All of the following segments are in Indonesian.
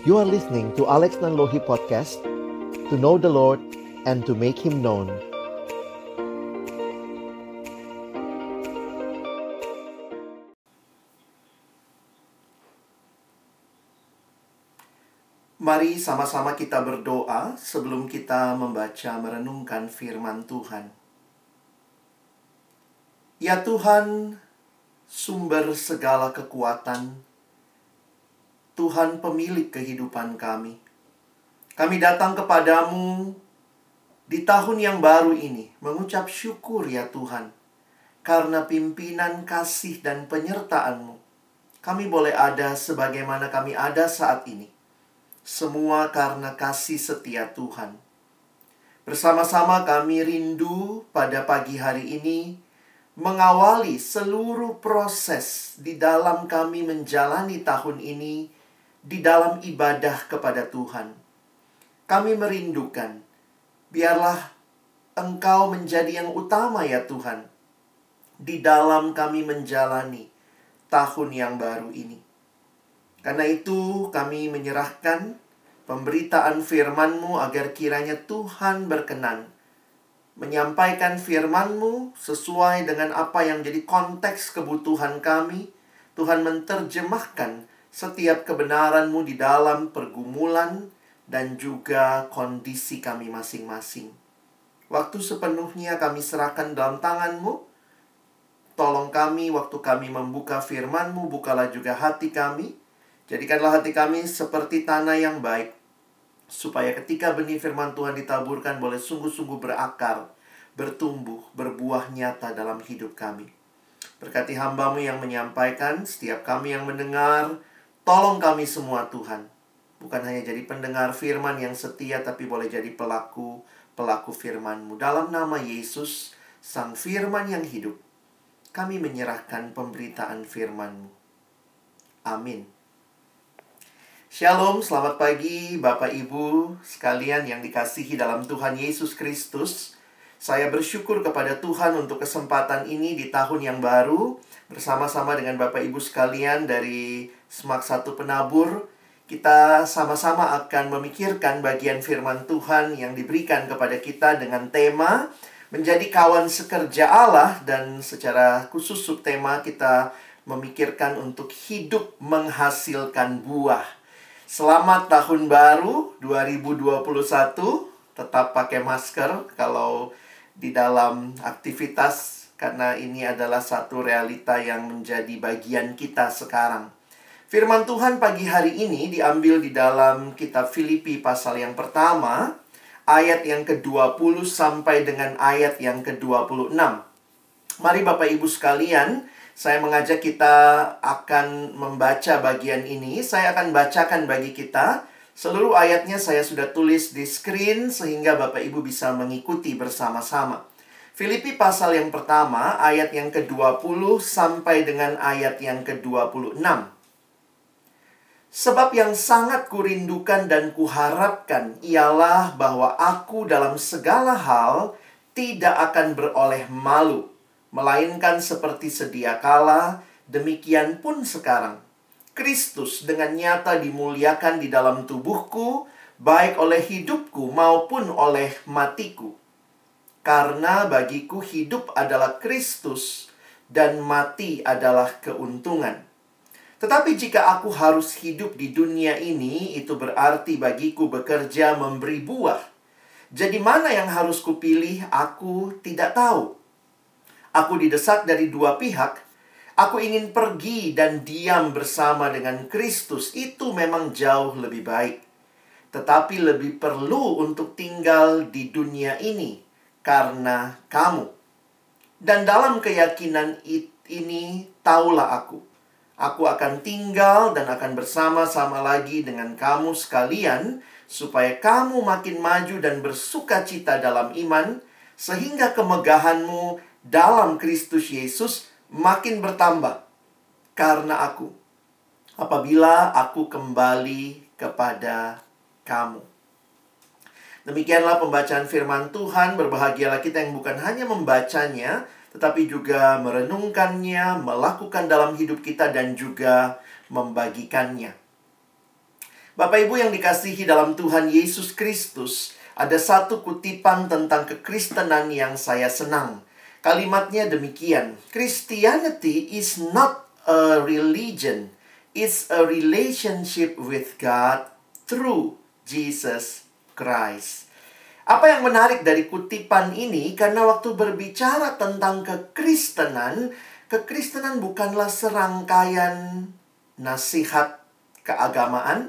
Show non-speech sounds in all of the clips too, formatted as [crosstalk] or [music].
You are listening to Alex Nanlohi Podcast To know the Lord and to make Him known Mari sama-sama kita berdoa sebelum kita membaca merenungkan firman Tuhan. Ya Tuhan, sumber segala kekuatan, Tuhan pemilik kehidupan kami. Kami datang kepadamu di tahun yang baru ini mengucap syukur ya Tuhan. Karena pimpinan kasih dan penyertaan-Mu, kami boleh ada sebagaimana kami ada saat ini semua karena kasih setia Tuhan. Bersama-sama kami rindu pada pagi hari ini mengawali seluruh proses di dalam kami menjalani tahun ini di dalam ibadah kepada Tuhan. Kami merindukan, biarlah Engkau menjadi yang utama ya Tuhan, di dalam kami menjalani tahun yang baru ini. Karena itu kami menyerahkan pemberitaan firman-Mu agar kiranya Tuhan berkenan menyampaikan firman-Mu sesuai dengan apa yang jadi konteks kebutuhan kami. Tuhan menerjemahkan setiap kebenaran-Mu di dalam pergumulan dan juga kondisi kami masing-masing. Waktu sepenuhnya kami serahkan dalam tangan-Mu. Tolong kami waktu kami membuka firman-Mu, bukalah juga hati kami Jadikanlah hati kami seperti tanah yang baik, supaya ketika benih firman Tuhan ditaburkan boleh sungguh-sungguh berakar, bertumbuh, berbuah nyata dalam hidup kami. Berkati hambamu yang menyampaikan, setiap kami yang mendengar, tolong kami semua Tuhan. Bukan hanya jadi pendengar firman yang setia, tapi boleh jadi pelaku, pelaku firmanmu. Dalam nama Yesus, Sang Firman yang hidup, kami menyerahkan pemberitaan firmanmu. Amin. Shalom, selamat pagi Bapak Ibu sekalian yang dikasihi dalam Tuhan Yesus Kristus. Saya bersyukur kepada Tuhan untuk kesempatan ini di tahun yang baru bersama-sama dengan Bapak Ibu sekalian dari Semak Satu Penabur. Kita sama-sama akan memikirkan bagian firman Tuhan yang diberikan kepada kita dengan tema menjadi kawan sekerja Allah dan secara khusus subtema kita memikirkan untuk hidup menghasilkan buah. Selamat tahun baru 2021. Tetap pakai masker kalau di dalam aktivitas karena ini adalah satu realita yang menjadi bagian kita sekarang. Firman Tuhan pagi hari ini diambil di dalam kitab Filipi pasal yang pertama, ayat yang ke-20 sampai dengan ayat yang ke-26. Mari Bapak Ibu sekalian, saya mengajak kita akan membaca bagian ini. Saya akan bacakan bagi kita. Seluruh ayatnya saya sudah tulis di screen sehingga Bapak Ibu bisa mengikuti bersama-sama. Filipi pasal yang pertama, ayat yang ke-20 sampai dengan ayat yang ke-26. Sebab yang sangat kurindukan dan kuharapkan ialah bahwa aku dalam segala hal tidak akan beroleh malu melainkan seperti sedia kala, demikian pun sekarang. Kristus dengan nyata dimuliakan di dalam tubuhku, baik oleh hidupku maupun oleh matiku. Karena bagiku hidup adalah Kristus dan mati adalah keuntungan. Tetapi jika aku harus hidup di dunia ini, itu berarti bagiku bekerja memberi buah. Jadi mana yang harus kupilih, aku tidak tahu. Aku didesak dari dua pihak. Aku ingin pergi dan diam bersama dengan Kristus. Itu memang jauh lebih baik. Tetapi lebih perlu untuk tinggal di dunia ini karena kamu. Dan dalam keyakinan ini, taulah aku. Aku akan tinggal dan akan bersama-sama lagi dengan kamu sekalian, supaya kamu makin maju dan bersuka cita dalam iman, sehingga kemegahanmu dalam Kristus Yesus makin bertambah karena aku. Apabila aku kembali kepada kamu. Demikianlah pembacaan firman Tuhan. Berbahagialah kita yang bukan hanya membacanya, tetapi juga merenungkannya, melakukan dalam hidup kita, dan juga membagikannya. Bapak Ibu yang dikasihi dalam Tuhan Yesus Kristus, ada satu kutipan tentang kekristenan yang saya senang. Kalimatnya demikian, Christianity is not a religion, it's a relationship with God through Jesus Christ. Apa yang menarik dari kutipan ini karena waktu berbicara tentang kekristenan, kekristenan bukanlah serangkaian nasihat keagamaan.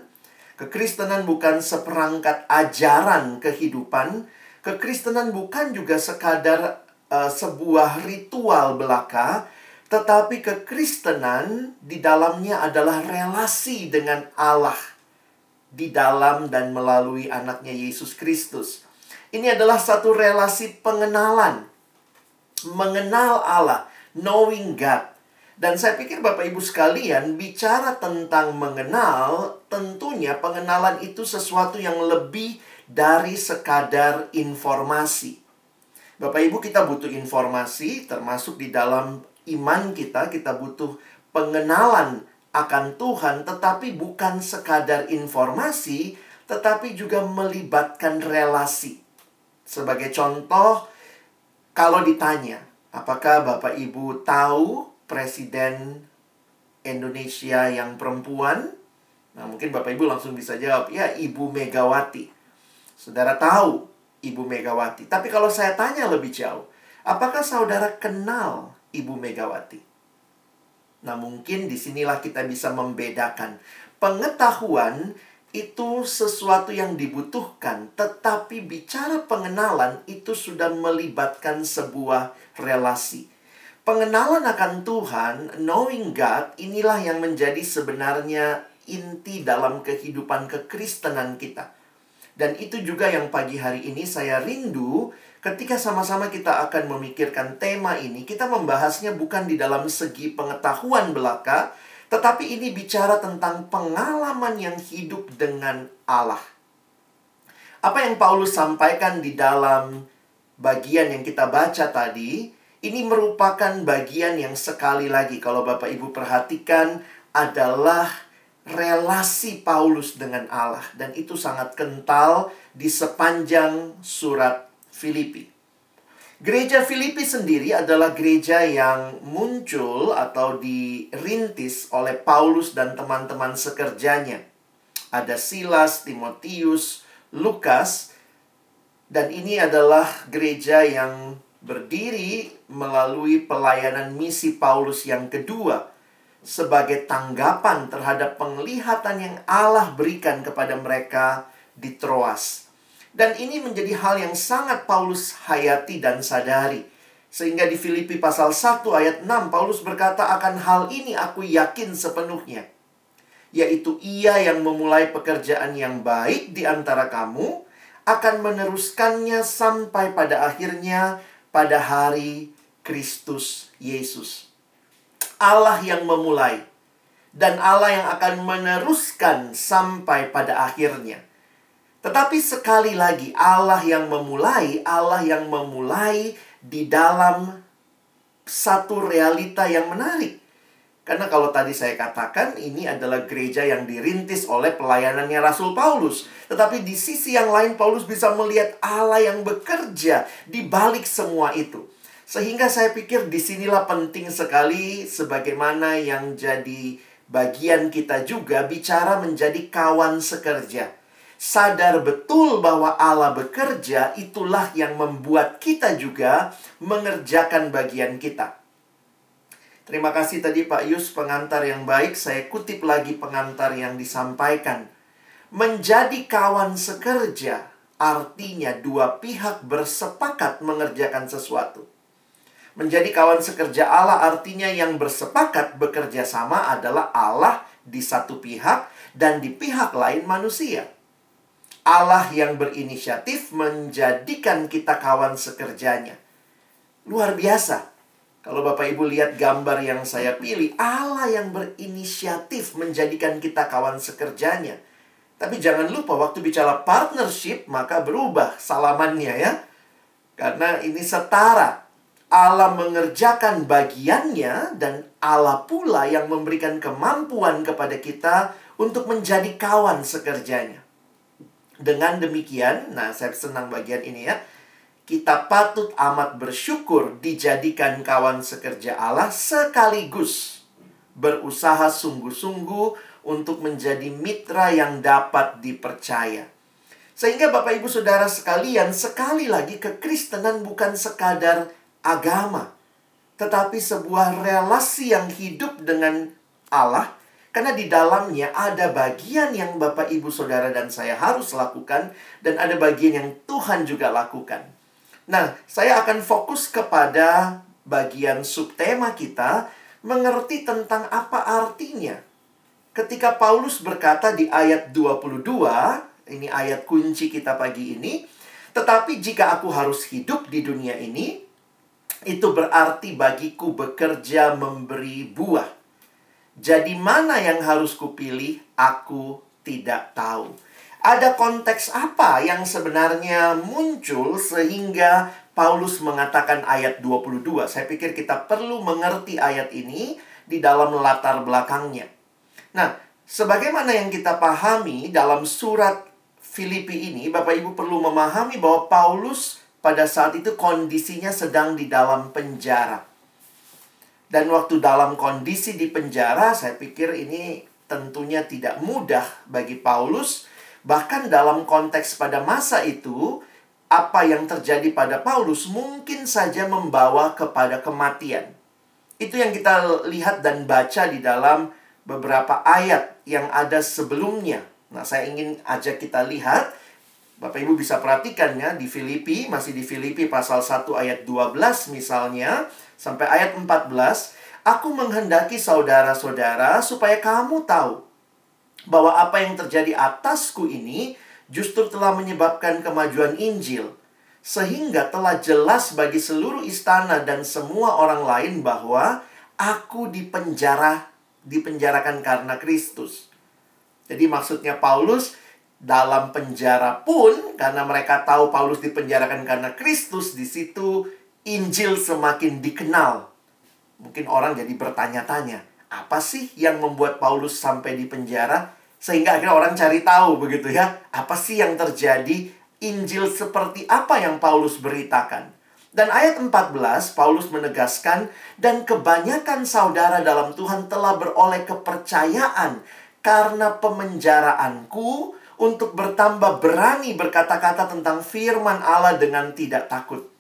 Kekristenan bukan seperangkat ajaran kehidupan. Kekristenan bukan juga sekadar uh, sebuah ritual belaka, tetapi kekristenan di dalamnya adalah relasi dengan Allah di dalam dan melalui anaknya Yesus Kristus. Ini adalah satu relasi pengenalan. Mengenal Allah, knowing God. Dan saya pikir Bapak Ibu sekalian bicara tentang mengenal, tentunya pengenalan itu sesuatu yang lebih dari sekadar informasi. Bapak Ibu kita butuh informasi termasuk di dalam iman kita kita butuh pengenalan akan Tuhan tetapi bukan sekadar informasi tetapi juga melibatkan relasi. Sebagai contoh, kalau ditanya, apakah Bapak Ibu tahu Presiden Indonesia yang perempuan? Nah, mungkin Bapak Ibu langsung bisa jawab, ya Ibu Megawati. Saudara tahu Ibu Megawati. Tapi kalau saya tanya lebih jauh, apakah saudara kenal Ibu Megawati? Nah, mungkin di sinilah kita bisa membedakan pengetahuan itu sesuatu yang dibutuhkan, tetapi bicara pengenalan itu sudah melibatkan sebuah relasi. Pengenalan akan Tuhan, knowing God, inilah yang menjadi sebenarnya inti dalam kehidupan kekristenan kita. Dan itu juga yang pagi hari ini saya rindu ketika sama-sama kita akan memikirkan tema ini. Kita membahasnya bukan di dalam segi pengetahuan belaka, tetapi ini bicara tentang pengalaman yang hidup dengan Allah. Apa yang Paulus sampaikan di dalam bagian yang kita baca tadi, ini merupakan bagian yang sekali lagi kalau Bapak Ibu perhatikan adalah relasi Paulus dengan Allah dan itu sangat kental di sepanjang surat Filipi. Gereja Filipi sendiri adalah gereja yang muncul atau dirintis oleh Paulus dan teman-teman sekerjanya. Ada Silas, Timotius, Lukas, dan ini adalah gereja yang berdiri melalui pelayanan misi Paulus yang kedua sebagai tanggapan terhadap penglihatan yang Allah berikan kepada mereka di Troas. Dan ini menjadi hal yang sangat Paulus hayati dan sadari. Sehingga di Filipi pasal 1 ayat 6 Paulus berkata akan hal ini aku yakin sepenuhnya. Yaitu ia yang memulai pekerjaan yang baik di antara kamu akan meneruskannya sampai pada akhirnya pada hari Kristus Yesus. Allah yang memulai dan Allah yang akan meneruskan sampai pada akhirnya. Tetapi sekali lagi Allah yang memulai, Allah yang memulai di dalam satu realita yang menarik. Karena kalau tadi saya katakan ini adalah gereja yang dirintis oleh pelayanannya Rasul Paulus. Tetapi di sisi yang lain Paulus bisa melihat Allah yang bekerja di balik semua itu. Sehingga saya pikir di sinilah penting sekali sebagaimana yang jadi bagian kita juga bicara menjadi kawan sekerja sadar betul bahwa Allah bekerja, itulah yang membuat kita juga mengerjakan bagian kita. Terima kasih tadi Pak Yus pengantar yang baik. Saya kutip lagi pengantar yang disampaikan. Menjadi kawan sekerja artinya dua pihak bersepakat mengerjakan sesuatu. Menjadi kawan sekerja Allah artinya yang bersepakat bekerja sama adalah Allah di satu pihak dan di pihak lain manusia. Allah yang berinisiatif menjadikan kita kawan sekerjanya. Luar biasa. Kalau Bapak Ibu lihat gambar yang saya pilih, Allah yang berinisiatif menjadikan kita kawan sekerjanya. Tapi jangan lupa waktu bicara partnership maka berubah salamannya ya. Karena ini setara. Allah mengerjakan bagiannya dan Allah pula yang memberikan kemampuan kepada kita untuk menjadi kawan sekerjanya. Dengan demikian, nah saya senang bagian ini ya. Kita patut amat bersyukur dijadikan kawan sekerja Allah sekaligus berusaha sungguh-sungguh untuk menjadi mitra yang dapat dipercaya. Sehingga Bapak Ibu Saudara sekalian, sekali lagi kekristenan bukan sekadar agama, tetapi sebuah relasi yang hidup dengan Allah karena di dalamnya ada bagian yang Bapak Ibu Saudara dan saya harus lakukan dan ada bagian yang Tuhan juga lakukan. Nah, saya akan fokus kepada bagian subtema kita mengerti tentang apa artinya. Ketika Paulus berkata di ayat 22, ini ayat kunci kita pagi ini. Tetapi jika aku harus hidup di dunia ini, itu berarti bagiku bekerja memberi buah. Jadi mana yang harus kupilih? Aku tidak tahu. Ada konteks apa yang sebenarnya muncul sehingga Paulus mengatakan ayat 22. Saya pikir kita perlu mengerti ayat ini di dalam latar belakangnya. Nah, sebagaimana yang kita pahami dalam surat Filipi ini, Bapak Ibu perlu memahami bahwa Paulus pada saat itu kondisinya sedang di dalam penjara. Dan waktu dalam kondisi di penjara, saya pikir ini tentunya tidak mudah bagi Paulus. Bahkan dalam konteks pada masa itu, apa yang terjadi pada Paulus mungkin saja membawa kepada kematian. Itu yang kita lihat dan baca di dalam beberapa ayat yang ada sebelumnya Nah, saya ingin ajak kita lihat Bapak Ibu bisa perhatikan ya di Filipi, masih di Filipi pasal 1 ayat 12 misalnya sampai ayat 14, aku menghendaki saudara-saudara supaya kamu tahu bahwa apa yang terjadi atasku ini justru telah menyebabkan kemajuan Injil sehingga telah jelas bagi seluruh istana dan semua orang lain bahwa aku dipenjara dipenjarakan karena Kristus. Jadi maksudnya Paulus dalam penjara pun karena mereka tahu Paulus dipenjarakan karena Kristus di situ Injil semakin dikenal. Mungkin orang jadi bertanya-tanya, apa sih yang membuat Paulus sampai di penjara sehingga akhirnya orang cari tahu begitu ya, apa sih yang terjadi? Injil seperti apa yang Paulus beritakan? Dan ayat 14 Paulus menegaskan dan kebanyakan saudara dalam Tuhan telah beroleh kepercayaan karena pemenjaraanku untuk bertambah berani berkata-kata tentang firman Allah dengan tidak takut.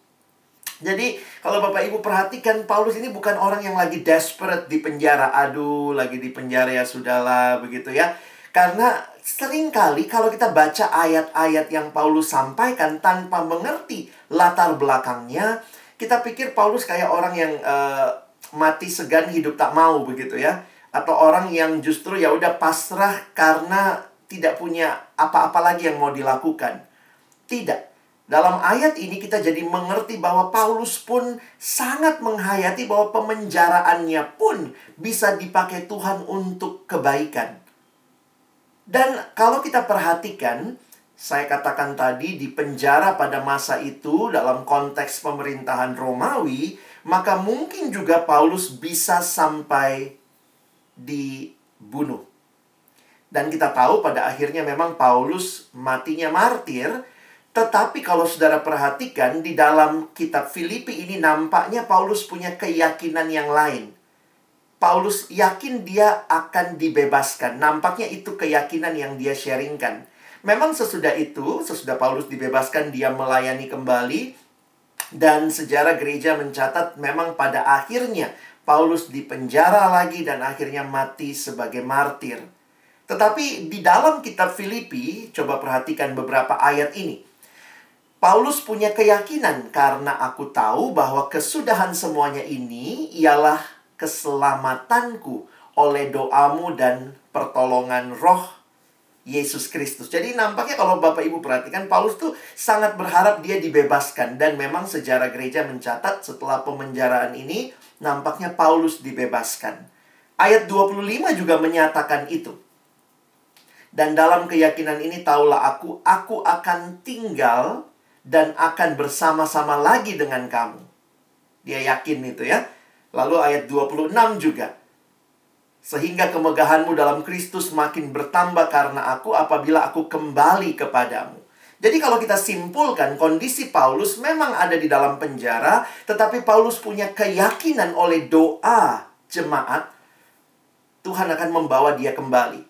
Jadi, kalau Bapak Ibu perhatikan, Paulus ini bukan orang yang lagi desperate di penjara. Aduh, lagi di penjara ya sudahlah, begitu ya. Karena sering kali kalau kita baca ayat-ayat yang Paulus sampaikan tanpa mengerti latar belakangnya, kita pikir Paulus kayak orang yang uh, mati segan hidup tak mau begitu ya atau orang yang justru ya udah pasrah karena tidak punya apa-apa lagi yang mau dilakukan. Tidak. Dalam ayat ini kita jadi mengerti bahwa Paulus pun sangat menghayati bahwa pemenjaraannya pun bisa dipakai Tuhan untuk kebaikan. Dan kalau kita perhatikan, saya katakan tadi di penjara pada masa itu dalam konteks pemerintahan Romawi, maka mungkin juga Paulus bisa sampai dibunuh. Dan kita tahu pada akhirnya memang Paulus matinya martir, tetapi kalau saudara perhatikan di dalam kitab Filipi ini nampaknya Paulus punya keyakinan yang lain. Paulus yakin dia akan dibebaskan. Nampaknya itu keyakinan yang dia sharingkan. Memang sesudah itu, sesudah Paulus dibebaskan, dia melayani kembali. Dan sejarah gereja mencatat memang pada akhirnya Paulus dipenjara lagi dan akhirnya mati sebagai martir. Tetapi di dalam kitab Filipi, coba perhatikan beberapa ayat ini. Paulus punya keyakinan karena aku tahu bahwa kesudahan semuanya ini ialah keselamatanku oleh doamu dan pertolongan roh Yesus Kristus. Jadi nampaknya kalau Bapak Ibu perhatikan Paulus tuh sangat berharap dia dibebaskan dan memang sejarah gereja mencatat setelah pemenjaraan ini nampaknya Paulus dibebaskan. Ayat 25 juga menyatakan itu. Dan dalam keyakinan ini taulah aku, aku akan tinggal dan akan bersama-sama lagi dengan kamu. Dia yakin itu ya. Lalu ayat 26 juga. Sehingga kemegahanmu dalam Kristus makin bertambah karena aku apabila aku kembali kepadamu. Jadi kalau kita simpulkan kondisi Paulus memang ada di dalam penjara, tetapi Paulus punya keyakinan oleh doa jemaat Tuhan akan membawa dia kembali.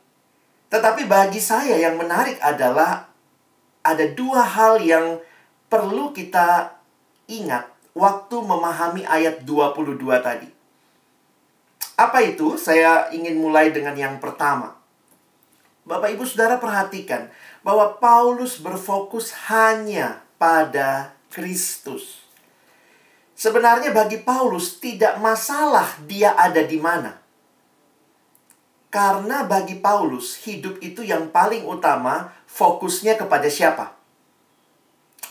Tetapi bagi saya yang menarik adalah ada dua hal yang perlu kita ingat waktu memahami ayat 22 tadi. Apa itu? Saya ingin mulai dengan yang pertama. Bapak Ibu Saudara perhatikan bahwa Paulus berfokus hanya pada Kristus. Sebenarnya bagi Paulus tidak masalah dia ada di mana. Karena bagi Paulus hidup itu yang paling utama fokusnya kepada siapa?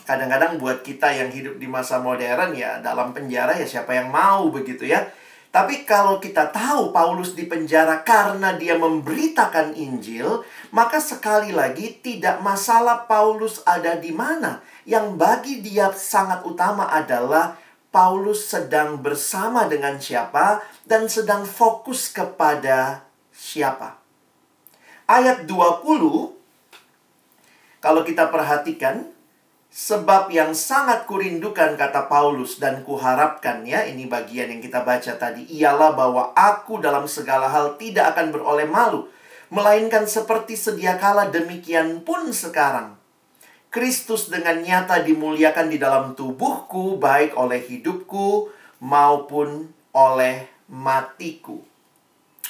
Kadang-kadang buat kita yang hidup di masa modern ya dalam penjara ya siapa yang mau begitu ya. Tapi kalau kita tahu Paulus di penjara karena dia memberitakan Injil, maka sekali lagi tidak masalah Paulus ada di mana. Yang bagi dia sangat utama adalah Paulus sedang bersama dengan siapa dan sedang fokus kepada siapa. Ayat 20 kalau kita perhatikan Sebab yang sangat kurindukan kata Paulus dan kuharapkan ya ini bagian yang kita baca tadi ialah bahwa aku dalam segala hal tidak akan beroleh malu melainkan seperti sedia kala demikian pun sekarang Kristus dengan nyata dimuliakan di dalam tubuhku baik oleh hidupku maupun oleh matiku.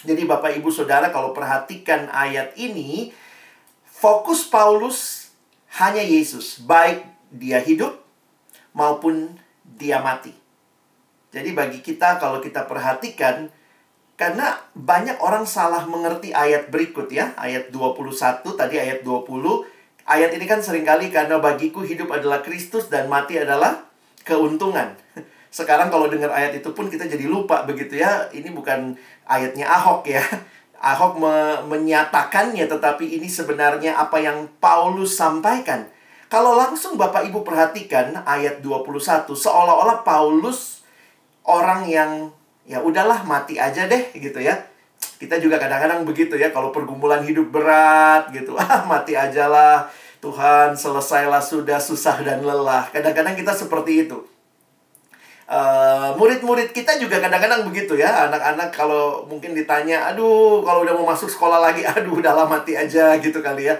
Jadi Bapak Ibu Saudara kalau perhatikan ayat ini fokus Paulus hanya Yesus, baik dia hidup maupun dia mati. Jadi bagi kita kalau kita perhatikan karena banyak orang salah mengerti ayat berikut ya, ayat 21 tadi ayat 20. Ayat ini kan sering kali karena bagiku hidup adalah Kristus dan mati adalah keuntungan. [laughs] Sekarang kalau dengar ayat itu pun kita jadi lupa begitu ya. Ini bukan ayatnya Ahok ya. [laughs] Ahok me menyatakannya tetapi ini sebenarnya apa yang Paulus sampaikan. Kalau langsung Bapak Ibu perhatikan ayat 21 seolah-olah Paulus orang yang ya udahlah mati aja deh gitu ya. Kita juga kadang-kadang begitu ya kalau pergumulan hidup berat gitu. [laughs] Ah mati aja lah. Tuhan selesailah sudah susah dan lelah. Kadang-kadang kita seperti itu. Uh, murid-murid kita juga kadang-kadang begitu ya anak-anak kalau mungkin ditanya aduh kalau udah mau masuk sekolah lagi [laughs] aduh udah lama mati aja gitu kali ya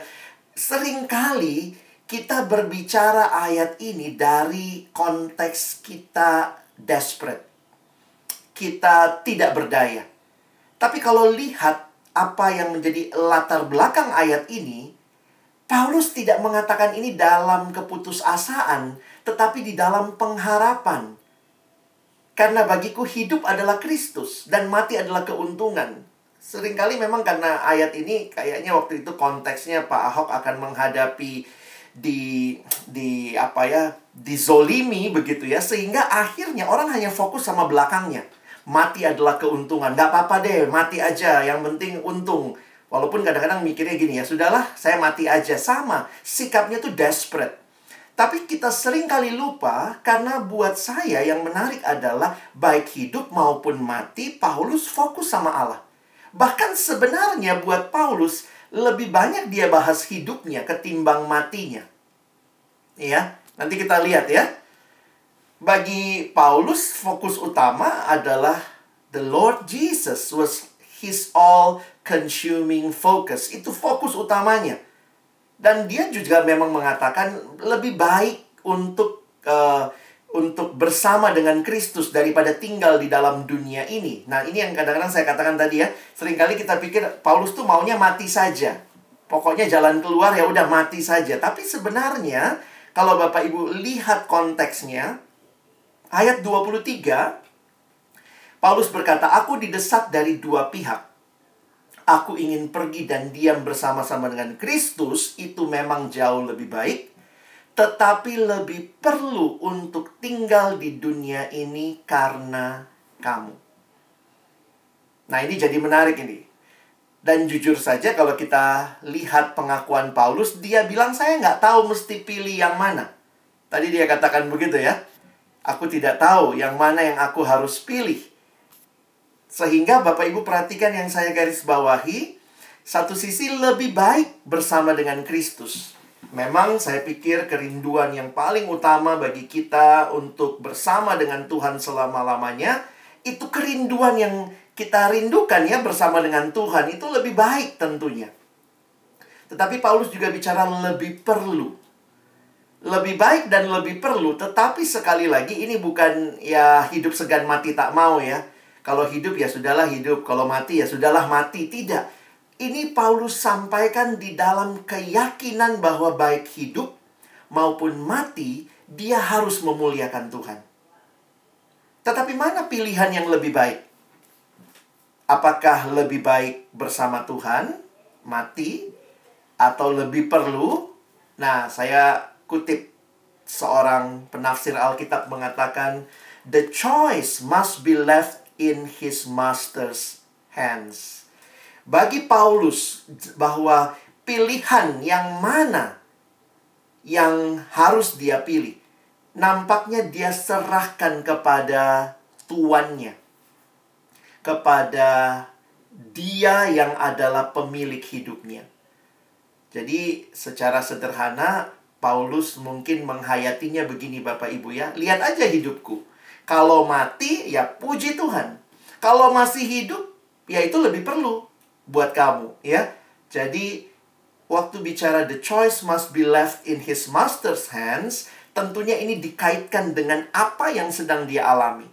sering kali kita berbicara ayat ini dari konteks kita desperate. Kita tidak berdaya. Tapi kalau lihat apa yang menjadi latar belakang ayat ini, Paulus tidak mengatakan ini dalam keputusasaan, tetapi di dalam pengharapan. Karena bagiku hidup adalah Kristus dan mati adalah keuntungan. Seringkali memang karena ayat ini kayaknya waktu itu konteksnya Pak Ahok akan menghadapi di di apa ya dizolimi begitu ya sehingga akhirnya orang hanya fokus sama belakangnya. Mati adalah keuntungan. Nggak apa-apa deh mati aja. Yang penting untung. Walaupun kadang-kadang mikirnya gini ya sudahlah saya mati aja. Sama sikapnya tuh desperate. Tapi kita sering kali lupa karena buat saya yang menarik adalah baik hidup maupun mati Paulus fokus sama Allah. Bahkan sebenarnya buat Paulus lebih banyak dia bahas hidupnya ketimbang matinya. Ya, nanti kita lihat ya. Bagi Paulus fokus utama adalah the Lord Jesus was his all consuming focus. Itu fokus utamanya. Dan dia juga memang mengatakan lebih baik untuk uh, untuk bersama dengan Kristus daripada tinggal di dalam dunia ini. Nah, ini yang kadang-kadang saya katakan tadi ya. Seringkali kita pikir Paulus tuh maunya mati saja. Pokoknya jalan keluar ya udah mati saja. Tapi sebenarnya kalau Bapak Ibu lihat konteksnya ayat 23 Paulus berkata, "Aku didesak dari dua pihak. Aku ingin pergi dan diam bersama-sama dengan Kristus, itu memang jauh lebih baik." Tetapi lebih perlu untuk tinggal di dunia ini karena kamu. Nah, ini jadi menarik ini. Dan jujur saja kalau kita lihat pengakuan Paulus, dia bilang saya nggak tahu mesti pilih yang mana. Tadi dia katakan begitu ya. Aku tidak tahu yang mana yang aku harus pilih. Sehingga Bapak Ibu perhatikan yang saya garis bawahi, satu sisi lebih baik bersama dengan Kristus. Memang saya pikir kerinduan yang paling utama bagi kita untuk bersama dengan Tuhan selama-lamanya itu kerinduan yang kita rindukan ya bersama dengan Tuhan itu lebih baik tentunya. Tetapi Paulus juga bicara lebih perlu. Lebih baik dan lebih perlu, tetapi sekali lagi ini bukan ya hidup segan mati tak mau ya. Kalau hidup ya sudahlah hidup, kalau mati ya sudahlah mati. Tidak. Ini Paulus sampaikan di dalam keyakinan bahwa baik hidup maupun mati, dia harus memuliakan Tuhan. Tetapi mana pilihan yang lebih baik? Apakah lebih baik bersama Tuhan, mati, atau lebih perlu? Nah, saya kutip seorang penafsir Alkitab mengatakan, "The choice must be left in his master's hands." Bagi Paulus bahwa pilihan yang mana yang harus dia pilih, nampaknya dia serahkan kepada tuannya kepada dia yang adalah pemilik hidupnya. Jadi secara sederhana Paulus mungkin menghayatinya begini Bapak Ibu ya. Lihat aja hidupku. Kalau mati ya puji Tuhan. Kalau masih hidup ya itu lebih perlu buat kamu ya. Jadi waktu bicara the choice must be left in his master's hands, tentunya ini dikaitkan dengan apa yang sedang dia alami.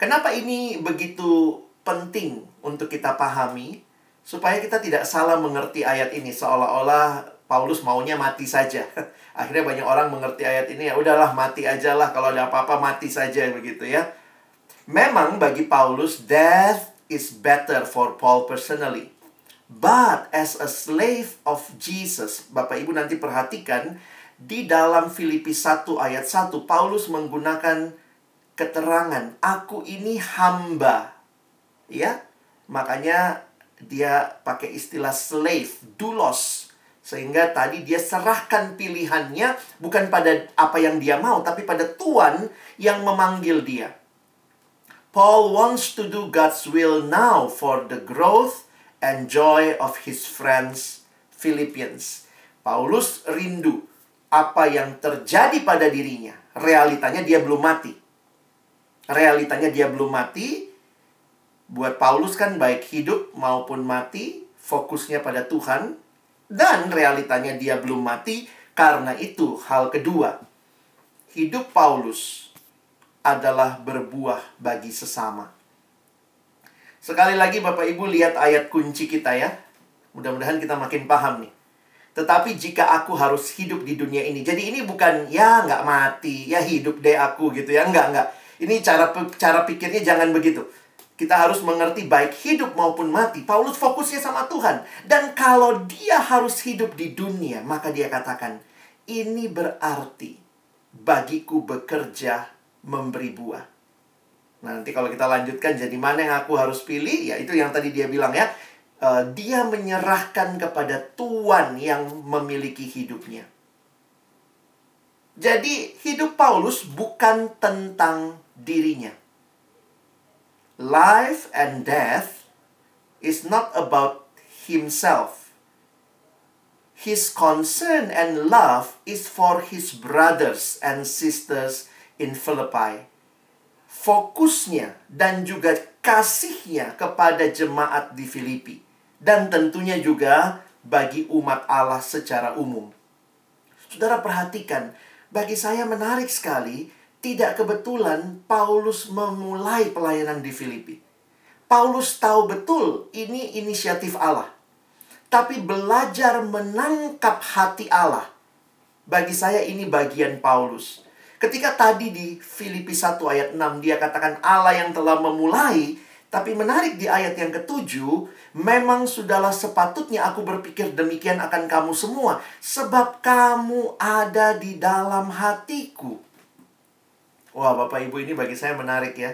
Kenapa ini begitu penting untuk kita pahami? Supaya kita tidak salah mengerti ayat ini seolah-olah Paulus maunya mati saja. [laughs] Akhirnya banyak orang mengerti ayat ini ya udahlah mati aja lah kalau ada apa-apa mati saja begitu ya. Memang bagi Paulus death is better for Paul personally. But as a slave of Jesus, Bapak Ibu nanti perhatikan di dalam Filipi 1 ayat 1 Paulus menggunakan keterangan aku ini hamba. Ya. Makanya dia pakai istilah slave, doulos. Sehingga tadi dia serahkan pilihannya bukan pada apa yang dia mau, tapi pada Tuhan yang memanggil dia. Paul wants to do God's will now for the growth and joy of his friends Philippians. Paulus rindu apa yang terjadi pada dirinya. Realitanya dia belum mati realitanya dia belum mati. Buat Paulus kan baik hidup maupun mati, fokusnya pada Tuhan. Dan realitanya dia belum mati, karena itu hal kedua. Hidup Paulus adalah berbuah bagi sesama. Sekali lagi Bapak Ibu lihat ayat kunci kita ya. Mudah-mudahan kita makin paham nih. Tetapi jika aku harus hidup di dunia ini. Jadi ini bukan ya nggak mati, ya hidup deh aku gitu ya. Nggak, nggak. Ini cara cara pikirnya jangan begitu. Kita harus mengerti baik hidup maupun mati. Paulus fokusnya sama Tuhan. Dan kalau dia harus hidup di dunia, maka dia katakan, ini berarti bagiku bekerja memberi buah. Nah, nanti kalau kita lanjutkan, jadi mana yang aku harus pilih? Ya itu yang tadi dia bilang ya. Uh, dia menyerahkan kepada Tuhan yang memiliki hidupnya. Jadi hidup Paulus bukan tentang dirinya. Life and death is not about himself. His concern and love is for his brothers and sisters in Philippi. Fokusnya dan juga kasihnya kepada jemaat di Filipi. Dan tentunya juga bagi umat Allah secara umum. Saudara perhatikan, bagi saya menarik sekali tidak kebetulan Paulus memulai pelayanan di Filipi. Paulus tahu betul ini inisiatif Allah. Tapi belajar menangkap hati Allah. Bagi saya ini bagian Paulus. Ketika tadi di Filipi 1 ayat 6 dia katakan Allah yang telah memulai, tapi menarik di ayat yang ketujuh, memang sudahlah sepatutnya aku berpikir demikian akan kamu semua, sebab kamu ada di dalam hatiku. Wah, Bapak Ibu ini bagi saya menarik ya.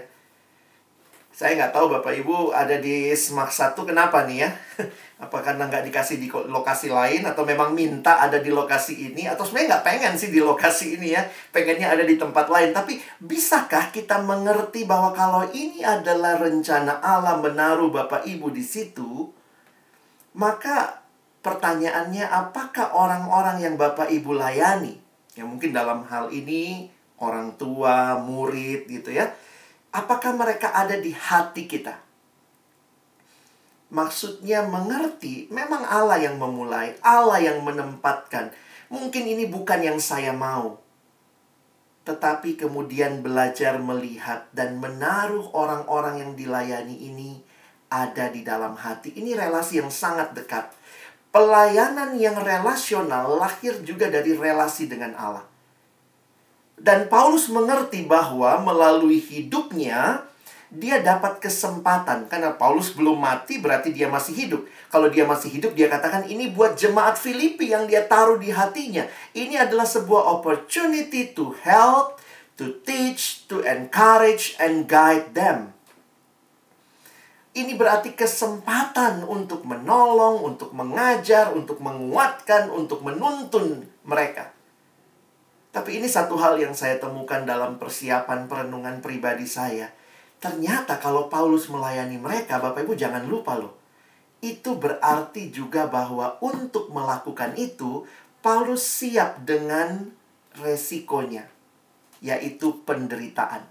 Saya nggak tahu Bapak Ibu ada di Semak 1 kenapa nih ya? [laughs] Apa karena nggak dikasih di lokasi lain atau memang minta ada di lokasi ini atau sebenarnya nggak pengen sih di lokasi ini ya, pengennya ada di tempat lain. Tapi bisakah kita mengerti bahwa kalau ini adalah rencana Allah menaruh Bapak Ibu di situ, maka pertanyaannya apakah orang-orang yang Bapak Ibu layani, ya mungkin dalam hal ini orang tua, murid gitu ya, apakah mereka ada di hati kita? Maksudnya mengerti, memang Allah yang memulai, Allah yang menempatkan. Mungkin ini bukan yang saya mau. Tetapi kemudian belajar melihat dan menaruh orang-orang yang dilayani ini ada di dalam hati. Ini relasi yang sangat dekat. Pelayanan yang relasional lahir juga dari relasi dengan Allah. Dan Paulus mengerti bahwa melalui hidupnya dia dapat kesempatan karena Paulus belum mati berarti dia masih hidup. Kalau dia masih hidup dia katakan ini buat jemaat Filipi yang dia taruh di hatinya. Ini adalah sebuah opportunity to help, to teach, to encourage and guide them. Ini berarti kesempatan untuk menolong, untuk mengajar, untuk menguatkan, untuk menuntun mereka. Tapi ini satu hal yang saya temukan dalam persiapan perenungan pribadi saya. Ternyata kalau Paulus melayani mereka, Bapak Ibu jangan lupa loh. Itu berarti juga bahwa untuk melakukan itu, Paulus siap dengan resikonya, yaitu penderitaan.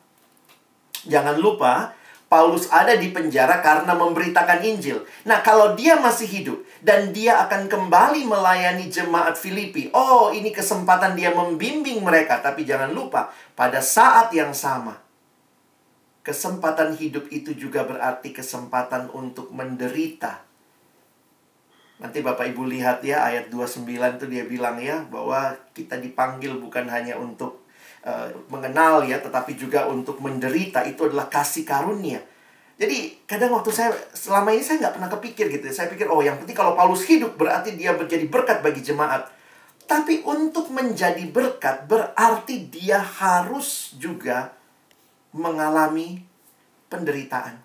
Jangan lupa, Paulus ada di penjara karena memberitakan Injil. Nah, kalau dia masih hidup dan dia akan kembali melayani jemaat Filipi, oh, ini kesempatan dia membimbing mereka. Tapi jangan lupa, pada saat yang sama, kesempatan hidup itu juga berarti kesempatan untuk menderita. Nanti Bapak Ibu lihat ya, ayat 29 itu dia bilang ya, bahwa kita dipanggil bukan hanya untuk uh, mengenal ya, tetapi juga untuk menderita itu adalah kasih karunia. Jadi kadang waktu saya selama ini saya nggak pernah kepikir gitu. Saya pikir oh yang penting kalau Paulus hidup berarti dia menjadi berkat bagi jemaat. Tapi untuk menjadi berkat berarti dia harus juga mengalami penderitaan.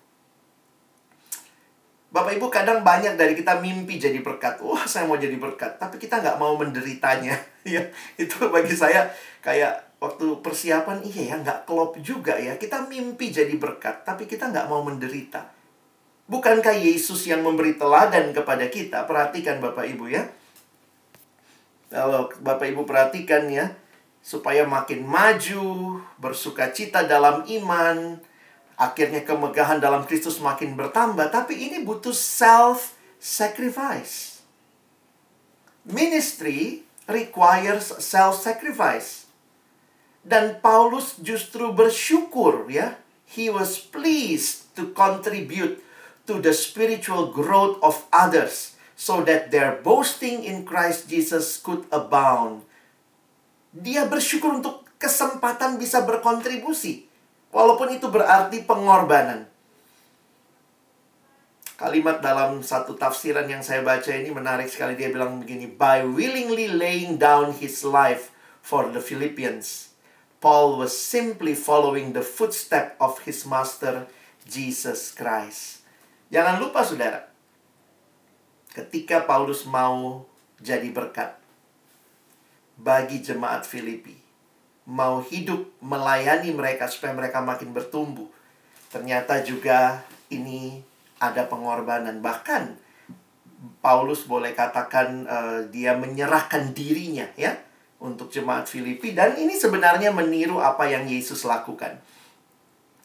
Bapak Ibu kadang banyak dari kita mimpi jadi berkat. Wah saya mau jadi berkat. Tapi kita nggak mau menderitanya. [laughs] ya Itu bagi saya kayak waktu persiapan iya ya nggak klop juga ya. Kita mimpi jadi berkat tapi kita nggak mau menderita. Bukankah Yesus yang memberi teladan kepada kita? Perhatikan bapak ibu ya. Kalau bapak ibu perhatikan ya supaya makin maju bersuka cita dalam iman akhirnya kemegahan dalam Kristus makin bertambah. Tapi ini butuh self sacrifice ministry requires self sacrifice dan Paulus justru bersyukur ya. He was pleased to contribute to the spiritual growth of others so that their boasting in Christ Jesus could abound. Dia bersyukur untuk kesempatan bisa berkontribusi. Walaupun itu berarti pengorbanan. Kalimat dalam satu tafsiran yang saya baca ini menarik sekali. Dia bilang begini, By willingly laying down his life for the Philippians, Paul was simply following the footstep of his master Jesus Christ. Jangan lupa saudara, ketika Paulus mau jadi berkat bagi jemaat Filipi, mau hidup melayani mereka supaya mereka makin bertumbuh, ternyata juga ini ada pengorbanan. Bahkan Paulus boleh katakan uh, dia menyerahkan dirinya ya untuk jemaat Filipi dan ini sebenarnya meniru apa yang Yesus lakukan.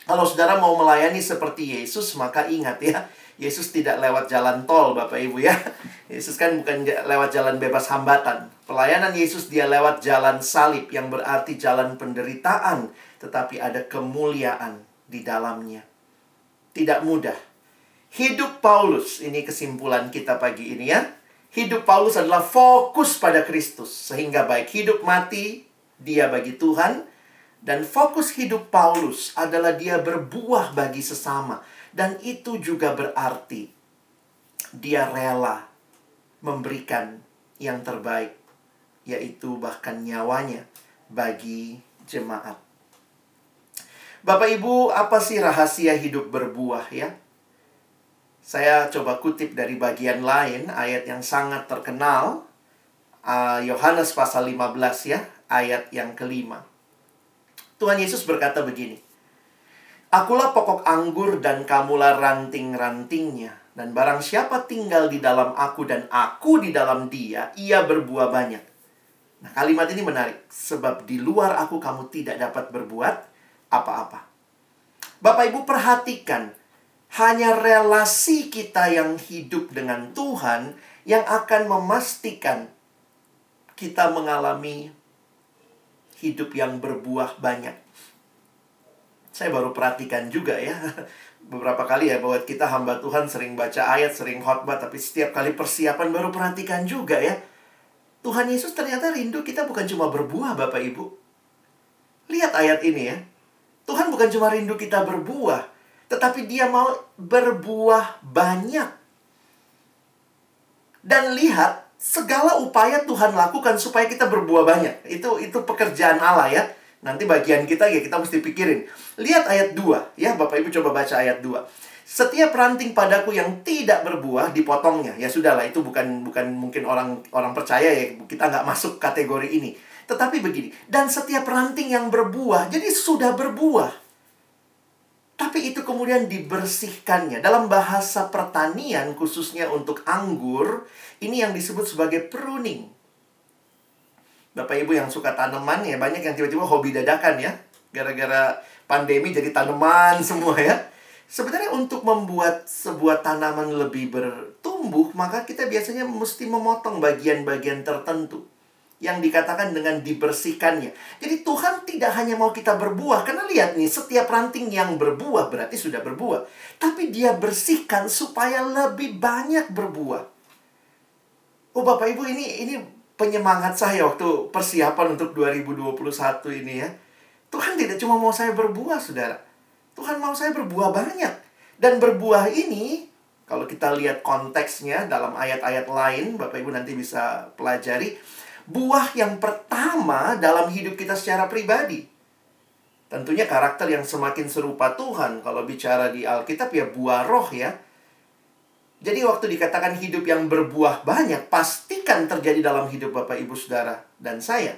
Kalau saudara mau melayani seperti Yesus, maka ingat ya, Yesus tidak lewat jalan tol, Bapak Ibu ya. [laughs] Yesus kan bukan lewat jalan bebas hambatan. Pelayanan Yesus dia lewat jalan salib yang berarti jalan penderitaan, tetapi ada kemuliaan di dalamnya. Tidak mudah. Hidup Paulus, ini kesimpulan kita pagi ini ya hidup Paulus adalah fokus pada Kristus. Sehingga baik hidup mati, dia bagi Tuhan. Dan fokus hidup Paulus adalah dia berbuah bagi sesama. Dan itu juga berarti dia rela memberikan yang terbaik. Yaitu bahkan nyawanya bagi jemaat. Bapak Ibu, apa sih rahasia hidup berbuah ya? Saya coba kutip dari bagian lain, ayat yang sangat terkenal. uh, Yohanes pasal 15 ya, ayat yang kelima. Tuhan Yesus berkata begini. Akulah pokok anggur dan kamulah ranting-rantingnya. Dan barang siapa tinggal di dalam aku dan aku di dalam dia, ia berbuah banyak. Nah, kalimat ini menarik. Sebab di luar aku kamu tidak dapat berbuat apa-apa. Bapak Ibu perhatikan, hanya relasi kita yang hidup dengan Tuhan yang akan memastikan kita mengalami hidup yang berbuah banyak. Saya baru perhatikan juga ya, [laughs] beberapa kali ya bahwa kita hamba Tuhan sering baca ayat, sering khotbah, tapi setiap kali persiapan baru perhatikan juga ya. Tuhan Yesus ternyata rindu kita bukan cuma berbuah Bapak Ibu. Lihat ayat ini ya. Tuhan bukan cuma rindu kita berbuah, tetapi dia mau berbuah banyak. Dan lihat segala upaya Tuhan lakukan supaya kita berbuah banyak. Itu itu pekerjaan Allah ya. Nanti bagian kita ya kita mesti pikirin. Lihat ayat 2 ya, Bapak Ibu coba baca ayat 2. Setiap ranting padaku yang tidak berbuah dipotongnya. Ya sudahlah itu bukan bukan mungkin orang orang percaya ya. Kita nggak masuk kategori ini. Tetapi begini, dan setiap ranting yang berbuah, jadi sudah berbuah. Tapi itu kemudian dibersihkannya. Dalam bahasa pertanian, khususnya untuk anggur, ini yang disebut sebagai pruning. Bapak Ibu yang suka tanaman ya, banyak yang tiba-tiba hobi dadakan ya. Gara-gara pandemi jadi tanaman [laughs] semua ya. Sebenarnya untuk membuat sebuah tanaman lebih bertumbuh, maka kita biasanya mesti memotong bagian-bagian tertentu yang dikatakan dengan dibersihkannya. Jadi Tuhan tidak hanya mau kita berbuah, karena lihat nih, setiap ranting yang berbuah berarti sudah berbuah. Tapi dia bersihkan supaya lebih banyak berbuah. Oh Bapak Ibu ini ini penyemangat saya waktu persiapan untuk 2021 ini ya. Tuhan tidak cuma mau saya berbuah, Saudara. Tuhan mau saya berbuah banyak. Dan berbuah ini kalau kita lihat konteksnya dalam ayat-ayat lain, Bapak Ibu nanti bisa pelajari buah yang pertama dalam hidup kita secara pribadi. Tentunya karakter yang semakin serupa Tuhan kalau bicara di Alkitab ya buah roh ya. Jadi waktu dikatakan hidup yang berbuah banyak, pastikan terjadi dalam hidup Bapak Ibu Saudara dan saya.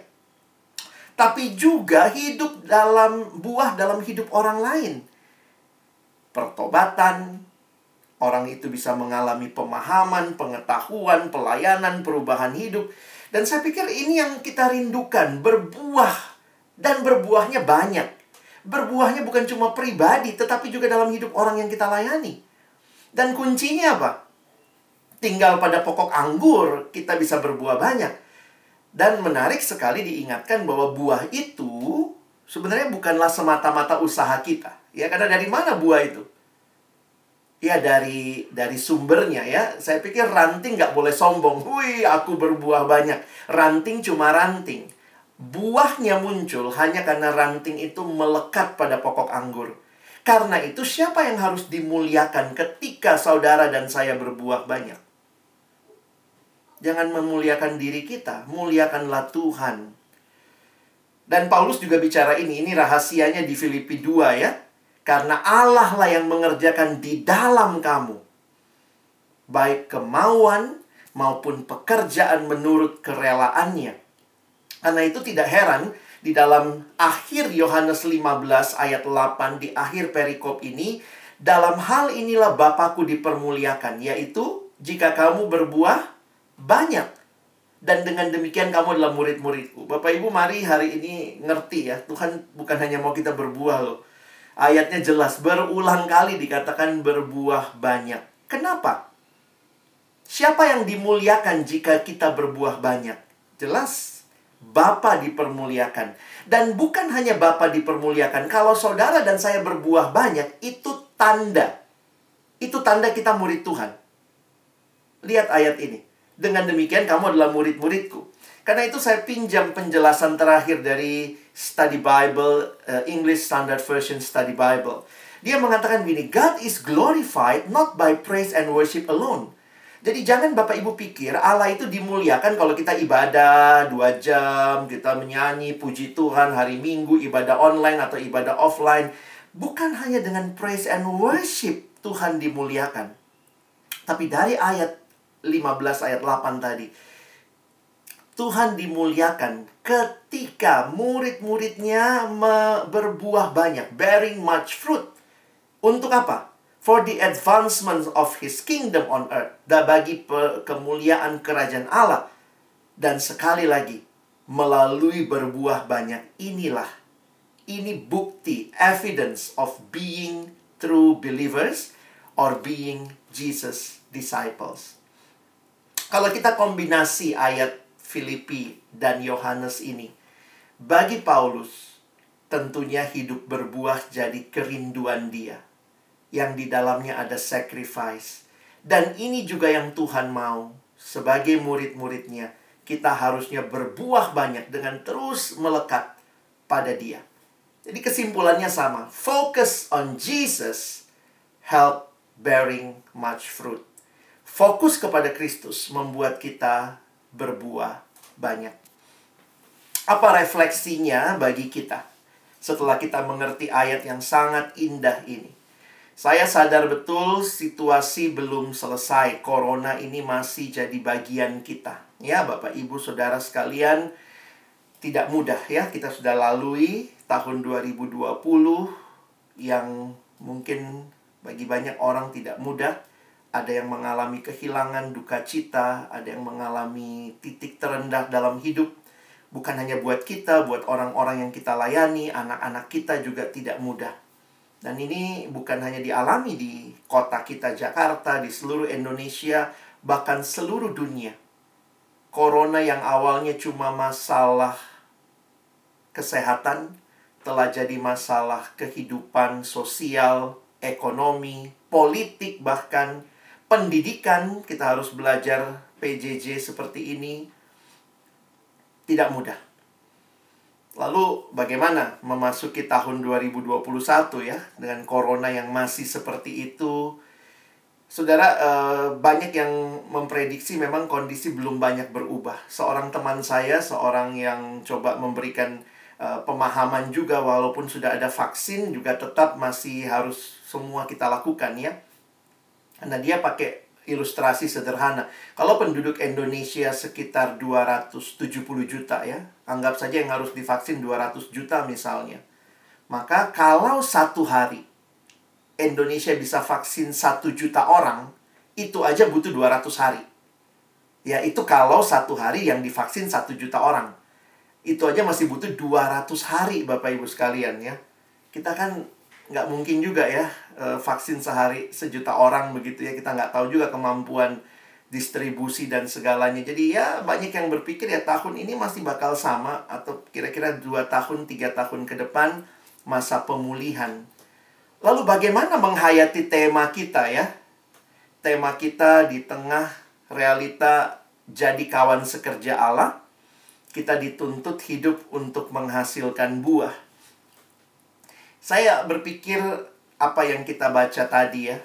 Tapi juga hidup dalam buah dalam hidup orang lain. Pertobatan, orang itu bisa mengalami pemahaman, pengetahuan, pelayanan, perubahan hidup. Dan saya pikir ini yang kita rindukan, berbuah dan berbuahnya banyak. Berbuahnya bukan cuma pribadi, tetapi juga dalam hidup orang yang kita layani. Dan kuncinya apa? Tinggal pada pokok anggur, kita bisa berbuah banyak. Dan menarik sekali diingatkan bahwa buah itu sebenarnya bukanlah semata-mata usaha kita. Ya, karena dari mana buah itu? Ya dari dari sumbernya ya. Saya pikir ranting nggak boleh sombong. Wih, aku berbuah banyak. Ranting cuma ranting. Buahnya muncul hanya karena ranting itu melekat pada pokok anggur. Karena itu siapa yang harus dimuliakan ketika saudara dan saya berbuah banyak? Jangan memuliakan diri kita, muliakanlah Tuhan. Dan Paulus juga bicara ini, ini rahasianya di Filipi 2 ya. Karena Allah lah yang mengerjakan di dalam kamu. Baik kemauan maupun pekerjaan menurut kerelaannya. Karena itu tidak heran di dalam akhir Yohanes 15 ayat 8 di akhir perikop ini dalam hal inilah Bapakku dipermuliakan yaitu jika kamu berbuah banyak dan dengan demikian kamu adalah murid-muridku. Bapak Ibu mari hari ini ngerti ya Tuhan bukan hanya mau kita berbuah loh Ayatnya jelas, berulang kali dikatakan berbuah banyak. Kenapa? Siapa yang dimuliakan jika kita berbuah banyak? Jelas, Bapa dipermuliakan. Dan bukan hanya Bapa dipermuliakan, kalau saudara dan saya berbuah banyak, itu tanda. Itu tanda kita murid Tuhan. Lihat ayat ini. Dengan demikian kamu adalah murid-muridku. Karena itu saya pinjam penjelasan terakhir dari Study Bible, uh, English Standard Version Study Bible. Dia mengatakan gini, God is glorified not by praise and worship alone. Jadi jangan Bapak Ibu pikir Allah itu dimuliakan kalau kita ibadah dua jam, kita menyanyi puji Tuhan hari Minggu, ibadah online atau ibadah offline. bukan hanya dengan praise and worship Tuhan dimuliakan. Tapi dari ayat 15 ayat 8 tadi, Tuhan dimuliakan ketika murid-muridnya berbuah banyak, bearing much fruit. Untuk apa? For the advancement of his kingdom on earth. Dan bagi kemuliaan kerajaan Allah. Dan sekali lagi, melalui berbuah banyak inilah ini bukti evidence of being true believers or being Jesus disciples. Kalau kita kombinasi ayat Filipi dan Yohanes ini. Bagi Paulus, tentunya hidup berbuah jadi kerinduan dia. Yang di dalamnya ada sacrifice. Dan ini juga yang Tuhan mau. Sebagai murid-muridnya, kita harusnya berbuah banyak dengan terus melekat pada dia. Jadi kesimpulannya sama. Focus on Jesus help bearing much fruit. Fokus kepada Kristus membuat kita berbuah banyak. Apa refleksinya bagi kita setelah kita mengerti ayat yang sangat indah ini? Saya sadar betul situasi belum selesai. Corona ini masih jadi bagian kita. Ya, Bapak, Ibu, Saudara sekalian, tidak mudah ya. Kita sudah lalui tahun 2020 yang mungkin bagi banyak orang tidak mudah ada yang mengalami kehilangan duka cita, ada yang mengalami titik terendah dalam hidup. Bukan hanya buat kita, buat orang-orang yang kita layani, anak-anak kita juga tidak mudah. Dan ini bukan hanya dialami di kota kita Jakarta, di seluruh Indonesia, bahkan seluruh dunia. Corona yang awalnya cuma masalah kesehatan telah jadi masalah kehidupan sosial, ekonomi, politik bahkan pendidikan, kita harus belajar PJJ seperti ini. Tidak mudah. Lalu bagaimana memasuki tahun 2021 ya dengan corona yang masih seperti itu? Saudara, eh, banyak yang memprediksi memang kondisi belum banyak berubah. Seorang teman saya, seorang yang coba memberikan eh, pemahaman juga walaupun sudah ada vaksin juga tetap masih harus semua kita lakukan ya Nah, dia pakai ilustrasi sederhana. Kalau penduduk Indonesia sekitar 270 juta ya, anggap saja yang harus divaksin 200 juta misalnya. Maka kalau satu hari Indonesia bisa vaksin 1 juta orang, itu aja butuh 200 hari. Ya, itu kalau satu hari yang divaksin 1 juta orang. Itu aja masih butuh 200 hari Bapak Ibu sekalian ya. Kita kan nggak mungkin juga ya uh, vaksin sehari sejuta orang begitu ya. Kita nggak tahu juga kemampuan distribusi dan segalanya. Jadi ya banyak yang berpikir ya tahun ini masih bakal sama atau kira-kira dua tahun tiga tahun ke depan masa pemulihan. Lalu bagaimana menghayati tema kita ya? Tema kita di tengah realita jadi kawan sekerja Allah kita dituntut hidup untuk menghasilkan buah saya berpikir apa yang kita baca tadi ya.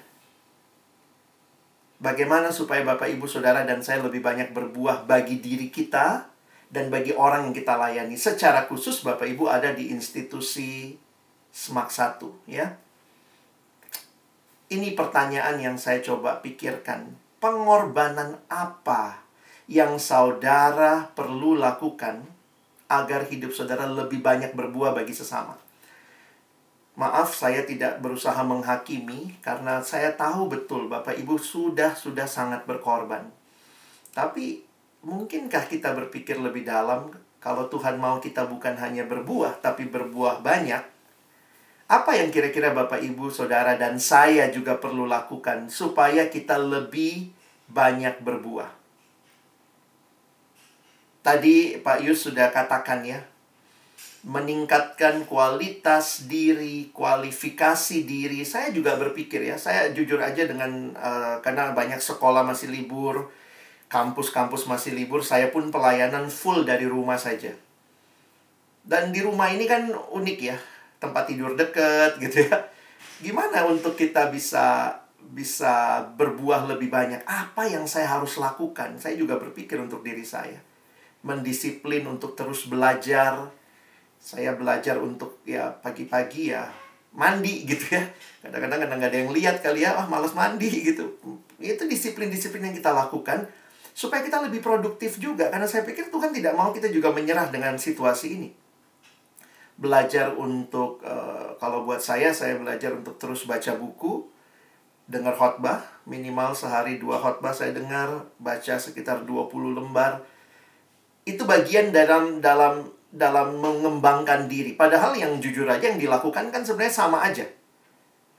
Bagaimana supaya Bapak Ibu Saudara dan saya lebih banyak berbuah bagi diri kita dan bagi orang yang kita layani. Secara khusus Bapak Ibu ada di institusi SMAK 1 ya. Ini pertanyaan yang saya coba pikirkan. Pengorbanan apa yang saudara perlu lakukan agar hidup saudara lebih banyak berbuah bagi sesama? Maaf saya tidak berusaha menghakimi karena saya tahu betul Bapak Ibu sudah sudah sangat berkorban. Tapi mungkinkah kita berpikir lebih dalam kalau Tuhan mau kita bukan hanya berbuah tapi berbuah banyak? Apa yang kira-kira Bapak Ibu, Saudara dan saya juga perlu lakukan supaya kita lebih banyak berbuah? Tadi Pak Yus sudah katakan ya, meningkatkan kualitas diri, kualifikasi diri. Saya juga berpikir ya, saya jujur aja dengan uh, karena banyak sekolah masih libur, kampus-kampus masih libur, saya pun pelayanan full dari rumah saja. Dan di rumah ini kan unik ya, tempat tidur deket gitu ya. Gimana untuk kita bisa bisa berbuah lebih banyak? Apa yang saya harus lakukan? Saya juga berpikir untuk diri saya. Mendisiplin untuk terus belajar, saya belajar untuk ya pagi-pagi ya mandi gitu ya. Kadang-kadang kadang nggak ada yang lihat kali ya, ah malas mandi gitu. Itu disiplin-disiplin yang kita lakukan supaya kita lebih produktif juga. Karena saya pikir Tuhan tidak mau kita juga menyerah dengan situasi ini. Belajar untuk, uh, kalau buat saya, saya belajar untuk terus baca buku, dengar khotbah, minimal sehari dua khotbah saya dengar, baca sekitar 20 lembar. Itu bagian dalam dalam dalam mengembangkan diri. Padahal yang jujur aja yang dilakukan kan sebenarnya sama aja.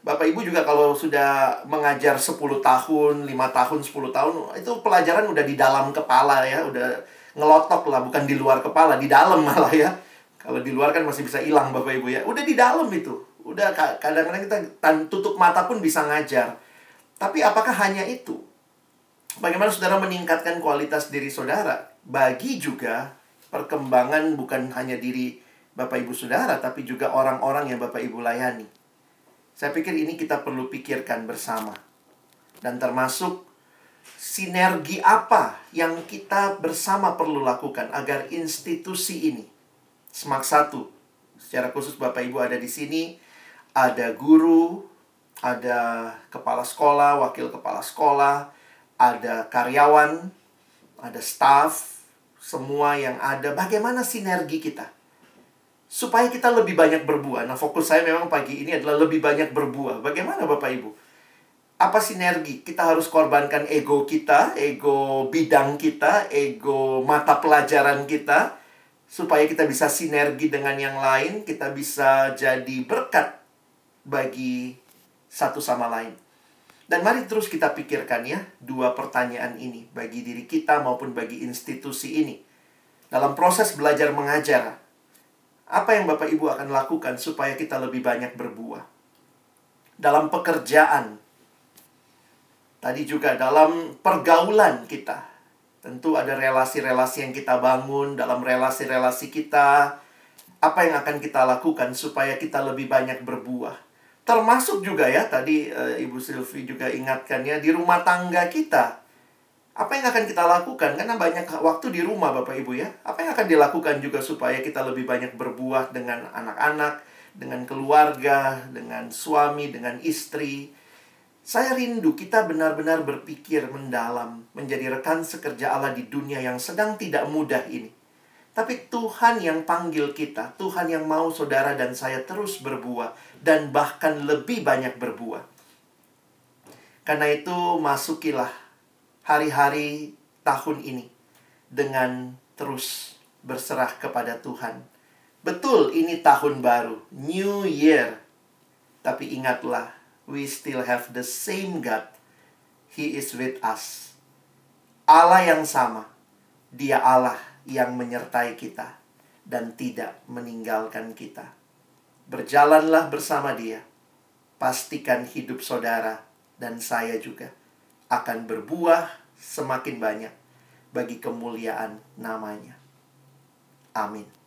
Bapak Ibu juga kalau sudah mengajar 10 tahun, 5 tahun, 10 tahun, itu pelajaran udah di dalam kepala ya, udah ngelotok lah, bukan di luar kepala, di dalam [laughs] malah ya. Kalau di luar kan masih bisa hilang Bapak Ibu ya. Udah di dalam itu. Udah kadang-kadang kita tutup mata pun bisa ngajar. Tapi apakah hanya itu? Bagaimana saudara meningkatkan kualitas diri saudara? Bagi juga perkembangan bukan hanya diri Bapak Ibu Saudara, tapi juga orang-orang yang Bapak Ibu layani. Saya pikir ini kita perlu pikirkan bersama. Dan termasuk sinergi apa yang kita bersama perlu lakukan agar institusi ini semak satu. Secara khusus Bapak Ibu ada di sini, ada guru, ada kepala sekolah, wakil kepala sekolah, ada karyawan, ada staff, semua yang ada, bagaimana sinergi kita. Supaya kita lebih banyak berbuah. Nah, fokus saya memang pagi ini adalah lebih banyak berbuah. Bagaimana Bapak Ibu? Apa sinergi? Kita harus korbankan ego kita, ego bidang kita, ego mata pelajaran kita, supaya kita bisa sinergi dengan yang lain, kita bisa jadi berkat bagi satu sama lain. Dan mari terus kita pikirkan ya dua pertanyaan ini bagi diri kita maupun bagi institusi ini. Dalam proses belajar mengajar, apa yang Bapak Ibu akan lakukan supaya kita lebih banyak berbuah? Dalam pekerjaan, tadi juga dalam pergaulan kita. Tentu ada relasi-relasi yang kita bangun dalam relasi-relasi kita. Apa yang akan kita lakukan supaya kita lebih banyak berbuah? Termasuk juga ya, tadi e, Ibu Silvi juga ingatkan ya, di rumah tangga kita. Apa yang akan kita lakukan? Karena banyak waktu di rumah Bapak Ibu ya. Apa yang akan dilakukan juga supaya kita lebih banyak berbuah dengan anak-anak, dengan keluarga, dengan suami, dengan istri. Saya rindu kita benar-benar berpikir mendalam, menjadi rekan sekerja Allah di dunia yang sedang tidak mudah ini. Tapi Tuhan yang panggil kita, Tuhan yang mau saudara dan saya terus berbuah dan bahkan lebih banyak berbuah. Karena itu masukilah hari-hari tahun ini dengan terus berserah kepada Tuhan. Betul ini tahun baru, new year. Tapi ingatlah, we still have the same God. He is with us. Allah yang sama. Dia Allah yang menyertai kita dan tidak meninggalkan kita. Berjalanlah bersama Dia. Pastikan hidup saudara dan saya juga akan berbuah semakin banyak bagi kemuliaan namanya. Amin.